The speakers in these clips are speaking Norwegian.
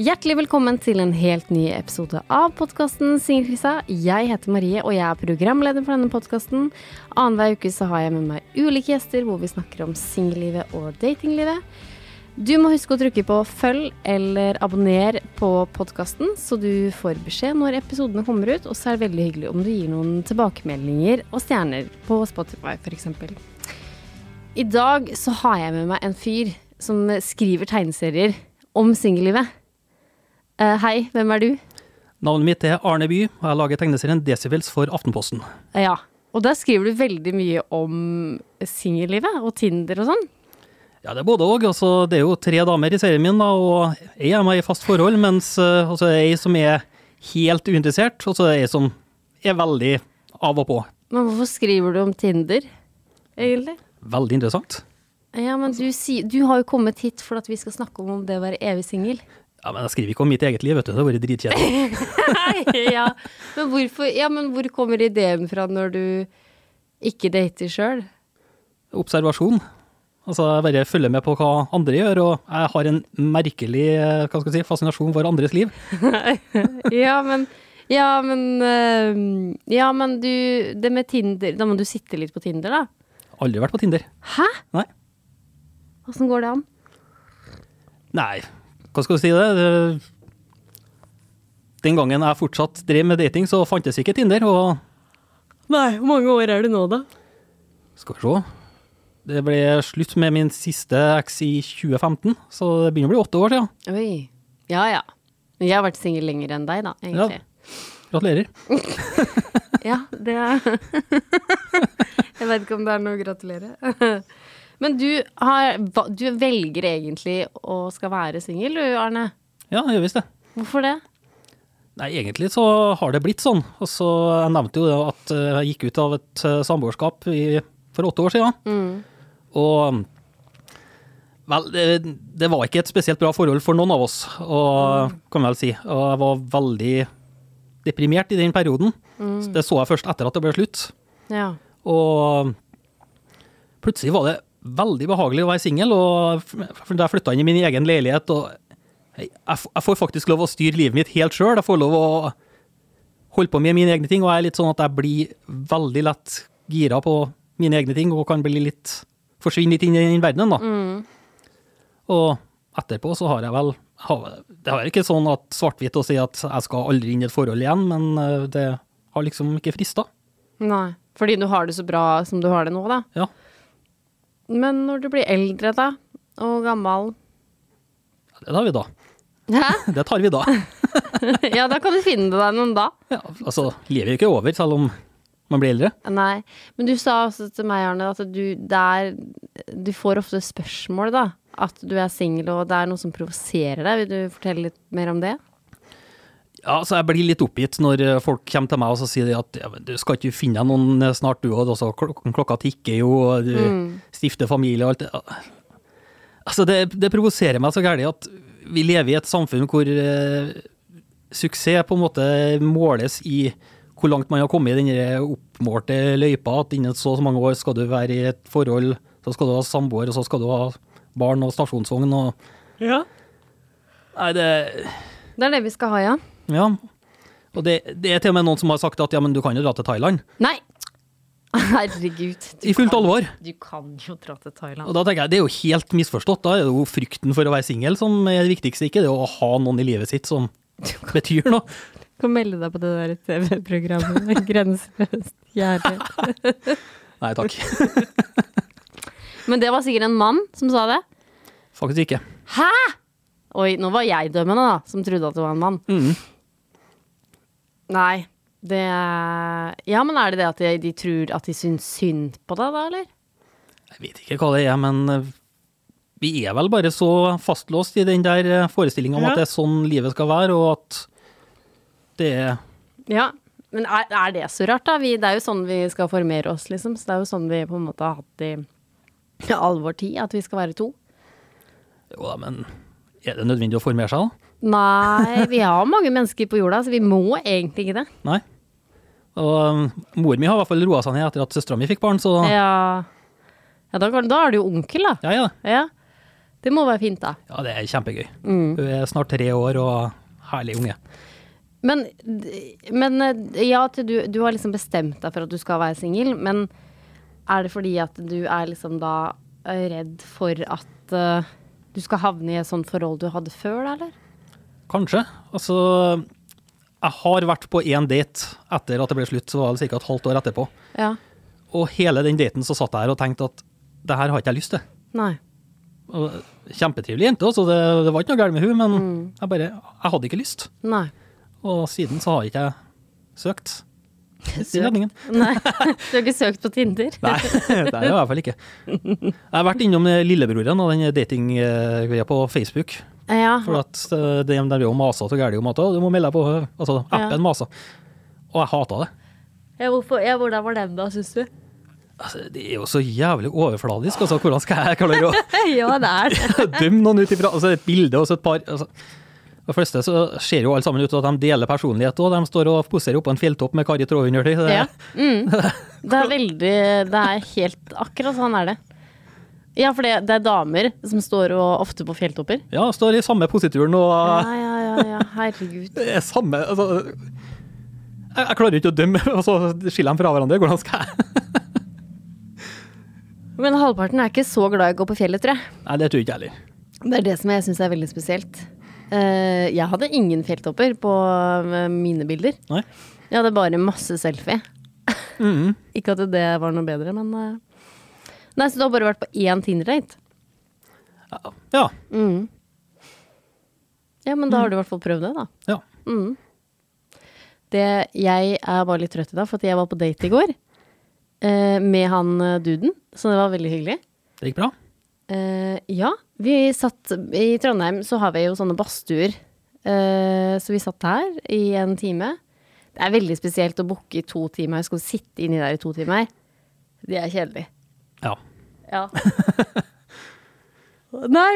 Hjertelig velkommen til en helt ny episode av podkasten Singelkrisa. Jeg heter Marie, og jeg er programleder for denne podkasten. Annenhver uke så har jeg med meg ulike gjester hvor vi snakker om singellivet og datinglivet. Du må huske å trykke på følg eller abonner på podkasten, så du får beskjed når episodene kommer ut. Og så er det veldig hyggelig om du gir noen tilbakemeldinger og stjerner på Spotify f.eks. I dag så har jeg med meg en fyr som skriver tegneserier om singellivet. Eh, hei, hvem er du? Navnet mitt er Arne By, og jeg lager tegneserien Decibels for Aftenposten. Ja, og der skriver du veldig mye om singellivet og Tinder og sånn. Ja, det er både og. Altså, det er jo tre damer i serien min, da, og ei er meg i fast forhold, mens uh, altså, ei som er helt uinteressert, og så ei som er veldig av og på. Men hvorfor skriver du om Tinder, egentlig? Veldig interessant. Ja, men du, du har jo kommet hit for at vi skal snakke om det å være evig singel. Ja, Men jeg skriver ikke om mitt eget liv, vet du. Det har vært dritkjedelig. ja. Men hvorfor, ja, men hvor kommer ideen fra når du ikke dater sjøl? Observasjon. Altså, jeg bare følger med på hva andre gjør, og jeg har en merkelig eh, hva skal si, fascinasjon for andres liv. ja, men Ja, men eh, Ja, men du Det med Tinder Da må du sitte litt på Tinder, da. Aldri vært på Tinder. Hæ? Nei. Åssen går det an? Nei, hva skal du si det? Den gangen jeg fortsatt drev med dating, så fantes ikke Tinder, og Nei, hvor mange år er det nå, da? skal vi se. Det ble slutt med min siste eks i 2015, så det begynner å bli åtte år siden. Oi. Ja ja. Men jeg har vært singel lenger enn deg, da, egentlig. Gratulerer. Ja, det er Jeg vet ikke om det er noe å gratulere. Men du, har, du velger egentlig å skal være singel, du, Arne. Ja, jeg gjør visst det. Hvorfor det? Nei, egentlig så har det blitt sånn. Og så Jeg nevnte jo at eh, jeg gikk ut av et eh, samboerskap for åtte år siden. Og Vel, det, det var ikke et spesielt bra forhold for noen av oss, og, kan vi vel si. Og jeg var veldig deprimert i den perioden. Mm. Det så jeg først etter at det ble slutt. Ja. Og plutselig var det veldig behagelig å være singel, da jeg flytta inn i min egen leilighet og jeg, får faktisk lov å styre livet mitt helt sjøl. Jeg får lov å holde på med mine egne ting, og jeg er litt sånn at jeg blir veldig lett gira på mine egne ting og kan bli litt forsvinne litt inn i den verdenen, da. Og etterpå så har jeg vel Det er ikke sånn at svart-hvitt å si at jeg skal aldri inn i et forhold igjen, men eh, det har liksom ikke frista. Nei. Fordi du har det så bra som du har det nå, da. Ja. Men når du blir eldre, da, og gammel ja, Det tar vi da. Hæ? Det tar vi da. Ja, da kan du finne deg noen da. Ja, altså, livet er ikke over selv om man blir eldre. Nei. Men du sa også til meg, Arne, at du der Du får ofte spørsmål, da. At du er singel, og det er noe som provoserer deg. Vil du fortelle litt mer om det? Ja, så Jeg blir litt oppgitt når eh, folk kommer til meg og så sier de at ja, men du skal ikke finne deg noen eh, snart, du òg. Klok klokka tikker jo, og du stifter familie og alt det. Altså, det, det provoserer meg så gærent at vi lever i et samfunn hvor eh, suksess på en måte måles i hvor langt man har kommet i den oppmålte løypa, at innen så og så mange år skal du være i et forhold, så skal du ha samboer, og så skal du ha barn og stasjonsvogn og Ja. Nei, det Det er det vi skal ha, ja. Ja. Og det, det er til og med noen som har sagt at ja, men du kan jo dra til Thailand. Nei! Herregud. I fullt kan- alvor. Du kan jo dra til Og Thailand. da tenker jeg, det er jo helt misforstått. Da er det jo frykten for å være singel som er det viktigste, ikke det å ha noen i livet sitt som betyr noe. Du kan melde deg på det der TV-programmet. Grenseløst gjerde. Nei takk. Men det var sikkert en mann som sa det. Faktisk ikke. Hæ?! Oi, nå var jeg dømmende, da, som trodde at det var en mann. Mhm. Nei. Det Ja, men er det det at de, de tror at de syns synd på deg, da, eller? Jeg vet ikke hva det er, men eh, vi er vel bare så fastlåst i den der forestillinga om Ja. at det er sånn livet skal være, og at det er Ja. Men er, er det så rart, da? Vi, det er jo sånn vi skal formere oss, liksom. Så det er jo sånn vi på en måte har hatt i all vår tid, at vi skal være to. Jo da, men er det nødvendig å formere seg, da? Nei, vi har mange mennesker på jorda, så vi må egentlig ikke det. Nei. Og um, mor mi har i hvert fall roa seg ned etter at søstera mi fikk barn, så ja, Ja, ja da, kan, da er du jo onkel, da. ja. Ja. Det må være fint, da. Ja, det er kjempegøy. Mm. Hun er snart tre år og herlig unge. Men, men ja, du, du har liksom bestemt deg for at du skal være singel, men er det fordi at du er liksom da eh, redd for at uh, du skal havne i et sånt forhold du hadde før, da, eller? Kanskje. Altså, jeg har vært på én date etter at det ble slutt, så var det ca. et halvt år etterpå. Ja. Og hele den daten så satt jeg her og tenkte at det her har ikke jeg lyst til. Nei. Og Kjempetrivelig jente, også, det, det var ikke noe galt med hun, men jeg bare Jeg hadde ikke lyst. Nei. Og siden så har ikke jeg søkt. Søkt? Nei. Du har ikke søkt på Tinder? Nei, det er jeg i hvert fall ikke. Jeg har vært innom lillebroren og den datinggreia på Facebook. Ja. For at de, de der er jo masa så gæli om at du må melde deg på Altså, appen Ja. masa. Og jeg hata det. ja, hvorfor, ja hvordan var den da, syns du? Altså, det er jo så jævlig overfladisk. Altså, hvordan skal jeg klare å ja, det er det. dømme noen ut ifra altså, et bilde og så et par altså, De fleste så ser jo alle sammen ut til at de deler personlighet òg. De står og poserer oppå en fjelltopp med Kari dem. Det- Ja. Mm. Det er veldig Det er helt akkurat sånn er det. Ja, for det, det er damer som står og ofte på fjelltopper. ja, står i samme posituren og Ja, ja, ja, ja. Herregud. Det er samme altså, jeg, jeg klarer ikke å dømme, og så skiller de fra hverandre. Hvordan skal jeg? Men halvparten er ikke så glad i å gå på fjellet, tror jeg. Nei, det tror jeg ikke heller. Det er det som jeg syns er veldig spesielt. Eh, jeg hadde ingen fjelltopper på eh, mine bilder. Nei. Jeg hadde bare masse selfie. Mhm. Ikke at det var noe bedre, men eh. Nei, så du har bare vært på én Tinder-date? Ja. Mm. Ja, men da har du i hvert fall prøvd det, da. ja. Mm. Det, jeg er bare litt trøtt i dag, for jeg var på date i går eh, med han eh, duden, så det var veldig hyggelig. Det gikk bra. Eh, ja, vi satt I Trondheim så har vi jo sånne badstuer. Eh, så vi satt her i en time. Det er veldig spesielt å booke i to timer. Jeg skal sitte inni der i to timer. Det er kjedelig. Ja. Ja. Nei,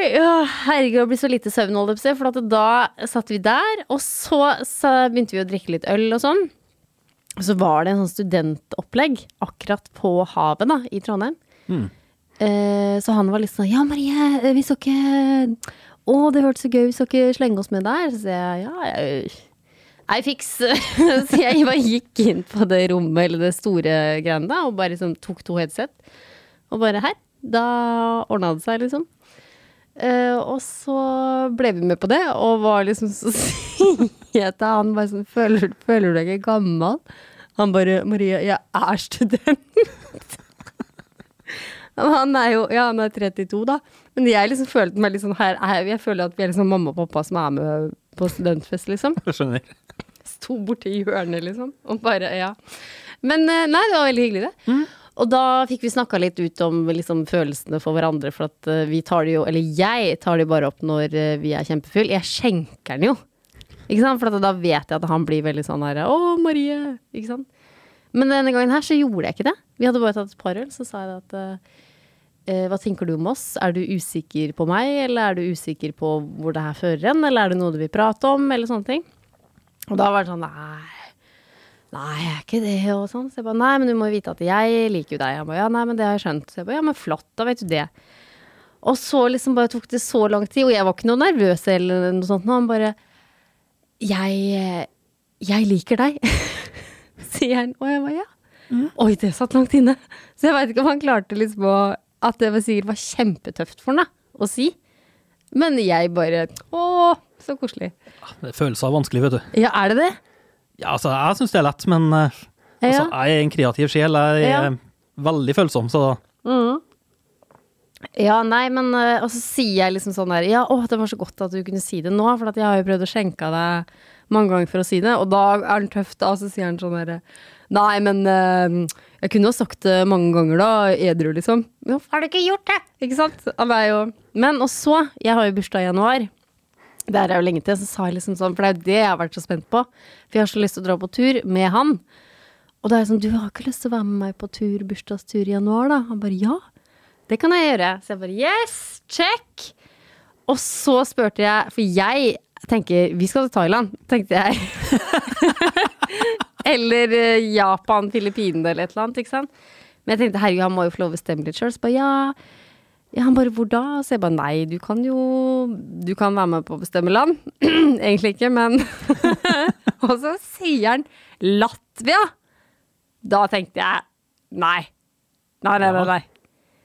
herregud, det blir så lite søvn, holdt jeg på å si. For at da satt vi der, og så, så begynte vi å drikke litt øl og sånn. Og så var det en sånn studentopplegg akkurat på havet da, i Trondheim. Mm. Eh, så han var litt sånn Ja, Marie, vi så ikke Å, det hørtes så gøy, vi så ikke slenge oss med der? Så jeg ja, jeg jeg fiks. så jeg bare gikk inn på det rommet, eller det store greiene da, og bare liksom tok to headset. Og bare her. Da ordna det seg, liksom. Uh, og så ble vi med på det, og var liksom så sier jeg til han bare sånn føler, føler du deg ikke gammel? Han bare Maria, jeg er student. han er jo Ja, han er 32, da. Men jeg liksom følte meg litt sånn her er- Jeg føler at vi er liksom mamma og pappa som er med på studentfest, liksom. Jeg skjønner. Sto borti hjørnet, liksom. Og bare, ja. Men eh, nei, det var veldig hyggelig, det. Og da fikk vi snakka litt ut om liksom, følelsene for hverandre, for at uh, vi tar det jo Eller jeg tar det bare opp når uh, vi er kjempefull. Jeg skjenker den jo. Ikke sant? For da vet jeg at han blir veldig sånn her Å, Marie! Ikke sant? Men denne gangen her så gjorde jeg ikke det. Vi hadde bare tatt et par øl, så sa jeg at eh, hva tenker du om oss? Er du usikker på meg, eller er du usikker på hvor det her fører hen, eller er det noe du vil prate om, eller sånne ting? Og da var det sånn nei, nei, jeg er ikke det, og sånn. Så jeg bare nei, men du må jo vite at jeg liker jo deg. Han bare ja, nei, men det har jeg skjønt. Så jeg bare ja, men flott, da vet du det. Og så liksom bare tok det så lang tid, og jeg var ikke noe nervøs eller noe sånt, og han bare jeg, jeg liker deg, sier han. Og jeg bare ja. Oi, det satt langt inne. Så jeg veit ikke om han klarte liksom å At det var sikkert var kjempetøft for han da, å si. Men jeg bare Å, så koselig. Det er følelser er vanskelig, vet du. Ja, er det det? Ja, altså, jeg syns det er lett, men eh, altså, jeg er en kreativ sjel. Jeg er Ja. veldig følsom, så Ja, nei, men øh, Og så sier jeg liksom sånn der Ja, å, det var så godt at du kunne si det nå, for jeg har jo prøvd å skjenke deg mange ganger for å si det, og da er han tøff, da, og så sier han sånn derre Nei, men uh, jeg kunne jo sagt det mange ganger, da, edru, liksom. Hvorfor har du ikke gjort det? Ikke sant? Jo Men, og så, jeg har jo bursdag i januar. Det er jo lenge til, så sa jeg liksom sånn, for det er jo det jeg har vært så spent på. For jeg har så lyst til å dra på tur med han. Og da er jeg sånn, du har ikke lyst til å være med meg på tur, bursdagstur i januar, da? Han bare ja, det kan jeg gjøre. Så jeg bare yes, check. Og så spurte jeg, for jeg tenker vi skal til Thailand, tenkte jeg. eller eh, Japan, Filippinene eller et eller annet, ikke sant. Men jeg tenkte herregud, han må jo få lov å bestemme litt sjøl. Så bare ja. Ja. Han bare hvor da? Så jeg bare nei, du kan jo Du kan være med på å bestemme land. Egentlig ikke, men Og så sier han Latvia. Da tenkte jeg nei. Nei, nei, nei. nei.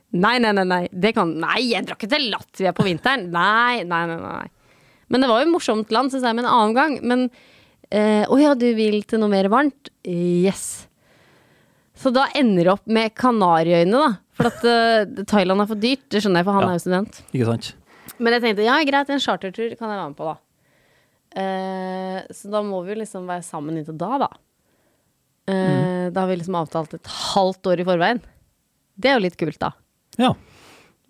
Nei, nei, nei, nei. Det kan Nei, jeg drar ikke til Latvia på vinteren. Nei, nei, nei. nei. Men det var jo et morsomt land, syns jeg, med en annen gang. Men eh, Å ja, du vil til noe mer varmt? Yes. Så da ender det opp med Kanariøyene, da. For at uh, Thailand er for dyrt. Det skjønner jeg, for han Ja. er jo student. Ikke sant? Men jeg tenkte ja, greit, en chartertur kan jeg være med på, da. Uh, så da må vi jo liksom være sammen inntil da, da. Eh, Da har vi liksom avtalt et halvt år i forveien. Det er jo litt kult, da. Ja.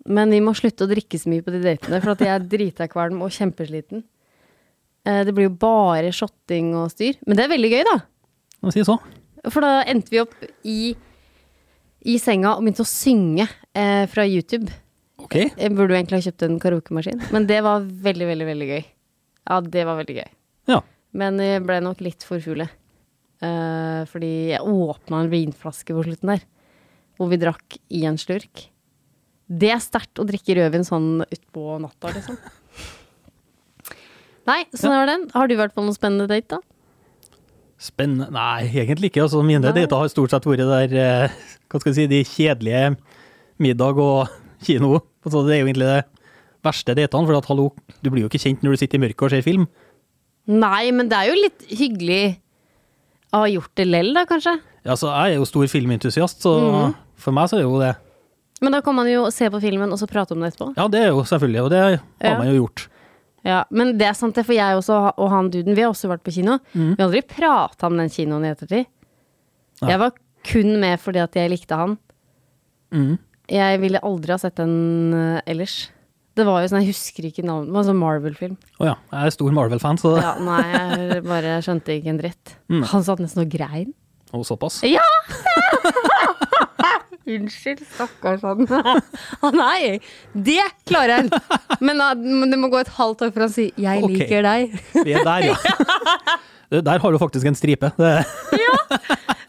Men vi må slutte å drikke så mye på de datene, for at jeg er drita kvalm og kjempesliten. Uh, det blir jo bare shotting og styr. Men det er veldig gøy, da. Si så. For da endte vi opp i, i senga og begynte å synge eh, fra YouTube. Ok. Jeg burde jo egentlig ha kjøpt en karaokemaskin, men det var veldig, veldig, veldig gøy. Ja, det var veldig gøy. Ja. Men jeg ble nok litt for fulle. Eh, fordi jeg åpna en vinflaske på slutten der, hvor vi drakk i en slurk. Det er sterkt å drikke rødvin sånn utpå natta, liksom. Nei, sånn var den. Har du vært på noen spennende date, da? Spennende Nei, egentlig ikke. Altså, mine dater har stort sett vært der eh, Hva skal jeg si, de kjedelige middag og kino. Altså, det er jo egentlig det verste datene. For at, hallo, du blir jo ikke kjent når du sitter i mørket og ser film. Nei, men det er jo litt hyggelig å ha gjort det lell, da, kanskje. Ja, så jeg er jo stor filmentusiast, så mm. for meg så er jo det Men da kan man jo se på filmen og så prate om det etterpå. Ja, det er jo selvfølgelig, og det har Ja. man jo gjort. Ja, Men det er sant, det, for jeg også, og han duden, vi har også vært på kino. Mm. Vi har aldri prata om den kinoen i ettertid. Ja. Jeg var kun med fordi at jeg likte han. Mm. Jeg ville aldri ha sett den eh, ellers. Det var jo sånn, jeg husker ikke navnet, det var sånn Marvel-film. Å ja, jeg er stor Marvel-fan, så Ja, nei, jeg bare skjønte ikke en dritt. Mm. Han satt nesten og grein. Og såpass. Ja! Unnskyld, stakkars han. Å nei, det klarer han. Men, ah, det må gå et halvt år før han sier 'jeg Ok. liker deg'. Vi er der, ja. Der har du faktisk en stripe. ja!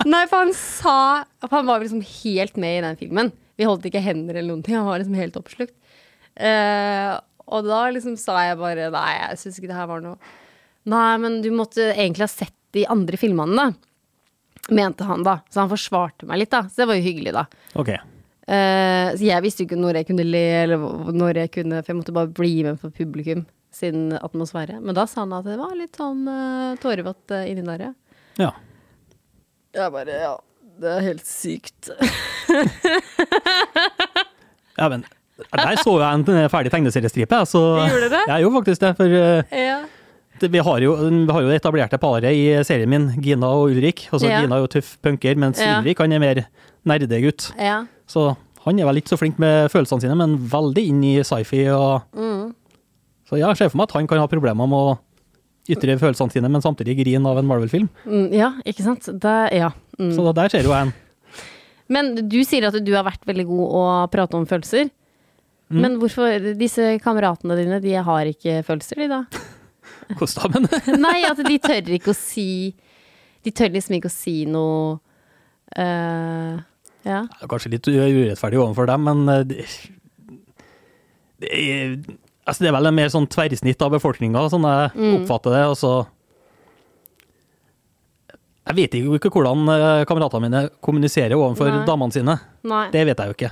Nei, for han sa for Han var liksom helt med i den filmen. Vi holdt ikke hender eller noen ting. Han var liksom helt oppslukt. Uh, og da liksom sa jeg bare Nei, jeg syns ikke det her var noe Nei, men du måtte egentlig ha sett de andre filmene, da. Mente han, da. Så han forsvarte meg litt, da. Så det var jo hyggelig, da. Okay. Uh, så jeg visste jo ikke når jeg kunne le, eller når jeg kunne For jeg måtte bare bli med på publikum sin atmosfære. Men da sa han at det var litt sånn uh, tårevått uh, inni der, ja. Ja. Jeg bare Ja, det er helt sykt. ja, men der så jeg en ferdig tegneseriestripe, jeg, så Gjorde du det? Jeg gjorde faktisk det. For uh, ja. Vi, har jo, vi har jo etablerte paret i serien min, Gina og Ulrik. Altså, Ja. Gina er jo tøff punker, mens Ja. Ulrik han er mer nerdegutt. ja. Så han er vel ikke så flink med følelsene sine, men veldig inn i sci-fi. Og... Mm. Så jeg ser for meg at han kan ha problemer med å ytre følelsene sine, men samtidig grine av en Marvel-film. Mm, ja, ikke sant? Det, ja. Mm. Så der ser jo jeg en. Men du sier at du har vært veldig god å prate om følelser. Mm. Men hvorfor Disse kameratene dine, de har ikke følelser, de da? Men Nei, at de tør ikke å si De tør liksom ikke å si noe uh, Ja. Det er kanskje litt urettferdig overfor dem, men eh, det, det, er, altså det er vel en mer sånn tverrsnitt av befolkninga, sånn jeg Mm. oppfatter det. Altså, Jeg vet jo ikke hvordan eh, kameratene mine kommuniserer overfor Nei. damene sine. Nei. Det vet jeg jo ikke.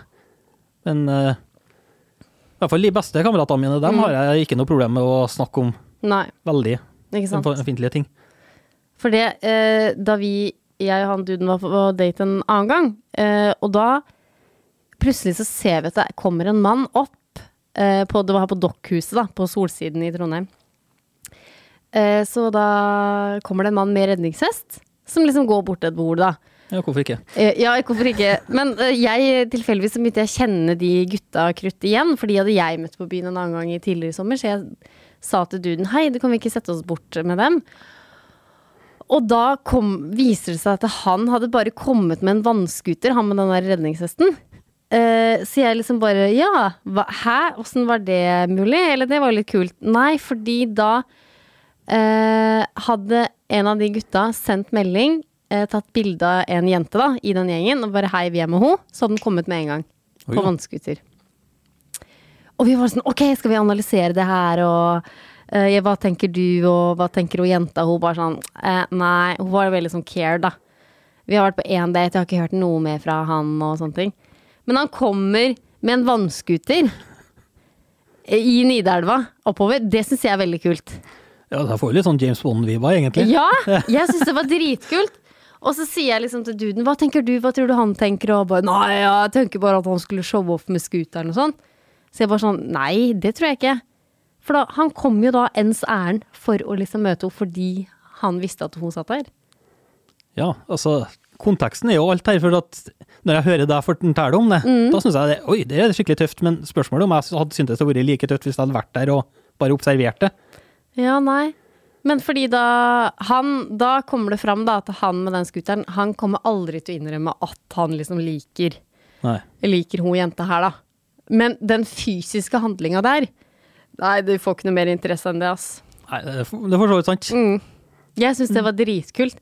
Men uh, i hvert fall de beste kameratene mine, dem Mm. har jeg ikke noe problem med å snakke om Nei. veldig Ikke sant. ømfintlige ting. For det, eh, da vi, jeg og han duden var på date en annen gang, eh, og da plutselig så ser vi at det kommer en mann opp eh, på, Det var her på Dokkhuset, da, på Solsiden i Trondheim. Eh, så da kommer det en mann med redningshest, som liksom går bort til et bord, da. Ja, hvorfor ikke? Eh, Ja, hvorfor ikke? Men jeg tilfeldigvis begynte jeg å kjenne de gutta krutt igjen, for de hadde jeg møtt på byen en annen gang i tidligere sommer, så jeg sa til duden hei, du kan vi ikke sette oss bort med dem? Og da kom, viser det seg at han hadde bare kommet med en vannskuter, han med den der redningshesten. Uh, så jeg liksom bare ja, hva, hæ, åssen var det mulig? Eller det var litt kult. Nei, fordi da uh, hadde en av de gutta sendt melding, uh, tatt bilde av en jente da, i den gjengen, og bare hei, vi er med henne. Så hadde den kommet med en gang. På vannskuter. Og vi var sånn, ok, skal vi analysere det her, og eh, hva tenker du, og hva tenker hun jenta? Hun bare sånn, eh, nei, hun var veldig sånn care, da. Vi har vært på én date, jeg har ikke hørt noe mer fra han og sånne ting. Men han kommer med en vannskuter i Nidelva oppover. Det syns jeg er veldig kult. Ja, det får jo litt sånn James Bond-viba, egentlig. Ja, jeg syns det var dritkult. Og så sier jeg liksom til duden, hva tenker du, hva tror du han tenker? Og bare, nei, jeg tenker bare at han skulle showe off med scooteren og sånn. Så jeg bare sånn, nei, det tror jeg ikke. For da, han kom jo da ens ærend for å liksom møte henne fordi han visste at hun satt der. Ja, altså, konteksten er jo alt her, for at når jeg hører deg fortelle om det, Mm. da syns jeg det, oi, det er skikkelig tøft, men spørsmålet om jeg hadde syntes det hadde vært like tøft hvis jeg hadde vært der og bare observert det. Ja, nei. Men fordi da han, Da kommer det fram da at han med den scooteren, han kommer aldri til å innrømme at han liksom liker Nei. liker hun jenta her, da. Men den fysiske handlinga der Nei, du får ikke noe mer interesse enn det, ass. Nei, det er for så vidt sant. Mm. Jeg syns det var dritkult.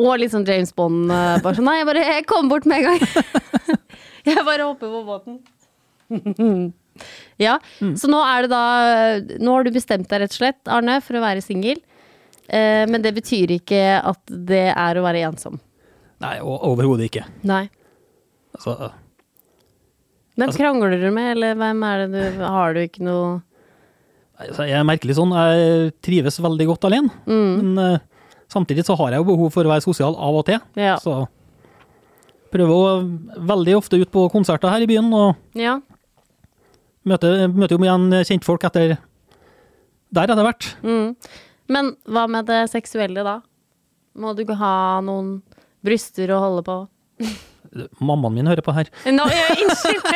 Og litt sånn James Bond. eh, Bare sånn Nei, jeg bare jeg kom bort med en gang. jeg bare hopper på båten. ja, så nå er det da Nå har du bestemt deg rett og slett, Arne, for å være singel. Eh, men det betyr ikke at det er å være ensom. Nei, overhodet ikke. Nei. Altså, Hvem krangler du med, eller hvem er det du Har du ikke noe altså, jeg er merkelig sånn, jeg trives veldig godt alene, Mm. men uh, samtidig så har jeg jo behov for å være sosial av og til. Ja. Så prøver å veldig ofte ut på konserter her i byen, og Ja. møter, møter jo igjen kjentfolk etter der etter hvert. Mm. Men hva med det seksuelle da? Må du ikke ha noen bryster å holde på? Mammaen min hører på her. Ja, Unnskyld!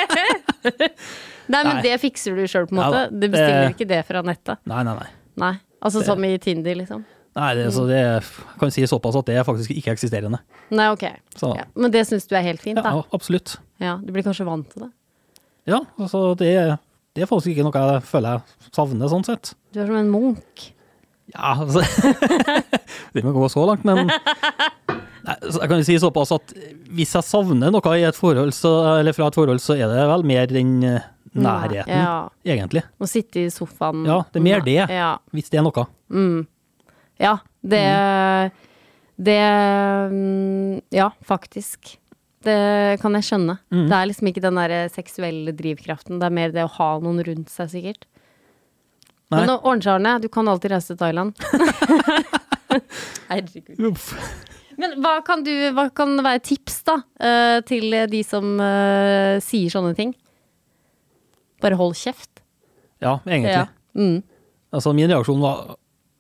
Nei, men Nei. det fikser du sjøl, på en måte. Du bestiller det- ikke det fra nettet. Nei, nei, nei. Nei. Altså Det- som i Tinder, liksom. Nei, det, så det jeg kan si såpass at det er faktisk ikke eksisterende. Nei, ok. Så Ja. Men det syns du er helt fint, da? ja, absolutt. Ja, Du blir kanskje vant til det? Ja, altså det, det er faktisk ikke noe jeg føler jeg savner, sånn sett. Du er som en munk. Ja, altså Det må gå så langt, men Nei, Jeg kan jo si såpass at hvis jeg savner noe i et forhold, så, eller fra et forhold, så er det vel mer den nærheten, nærheten, Ja. egentlig. Å sitte i sofaen. Ja, det er mer det. Ja. Hvis det er noe. Mm. Ja, det Det mm, Ja, faktisk. Det kan jeg skjønne. Mm. Det er liksom ikke den der seksuelle drivkraften, det er mer det å ha noen rundt seg, sikkert. Nei. Men Orange-Arne, Du kan alltid reise til Thailand. Herregud. Uff. Men hva kan, du, hva kan være tips, da, eh, til de som eh, sier sånne ting? Bare hold kjeft. Ja, egentlig. Ja. Mm. Altså, min reaksjon var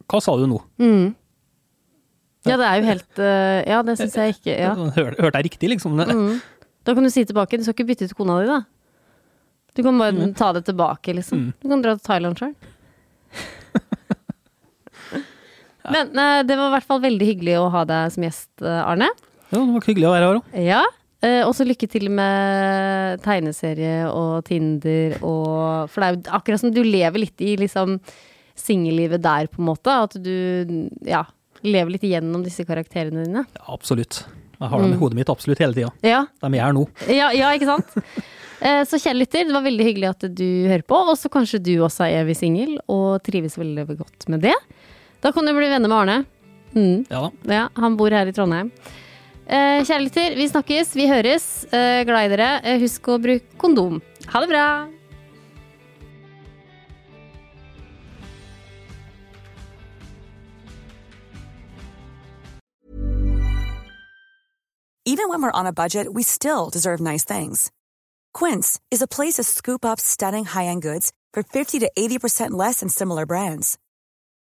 Hva sa du nå? Mm. Ja, det er jo helt eh, Ja, det syns jeg ikke. Ja. Hør, hørte jeg riktig, liksom? Mm. Da kan du si tilbake. Du skal ikke bytte ut kona di, da. Du kan bare Mm. ta det tilbake, liksom. Du kan dra til Thailand sjøl. Men uh, det var i hvert fall veldig hyggelig å ha deg som gjest, eh, Arne. Ja, det var hyggelig å være her òg. Ja. Uh, og så lykke til med tegneserie og Tinder og For det er jo akkurat som du lever litt i liksom singellivet der, på en måte. At du ja, lever litt igjennom disse karakterene dine. Ja, absolutt. Jeg har dem i hodet mitt absolutt hele tida. Ja, De er her nå. Ja, ja ikke sant? Eh, Så kjære lytter, det var veldig hyggelig at du hører på. Og så kanskje du også er evig singel og trives veldig godt med det. Da kan du bli venner med Arne. Mm, Ja da. ja, han bor her i Trondheim. Eh, Kjære lytter, vi snakkes, vi høres. Eh, Glad i dere. Eh, Husk å bruke kondom. Ha det bra! Even when we're on a budget, we still deserve nice things. Quince is a place to scoop up stunning high-end goods for 50 to 80% less than similar brands.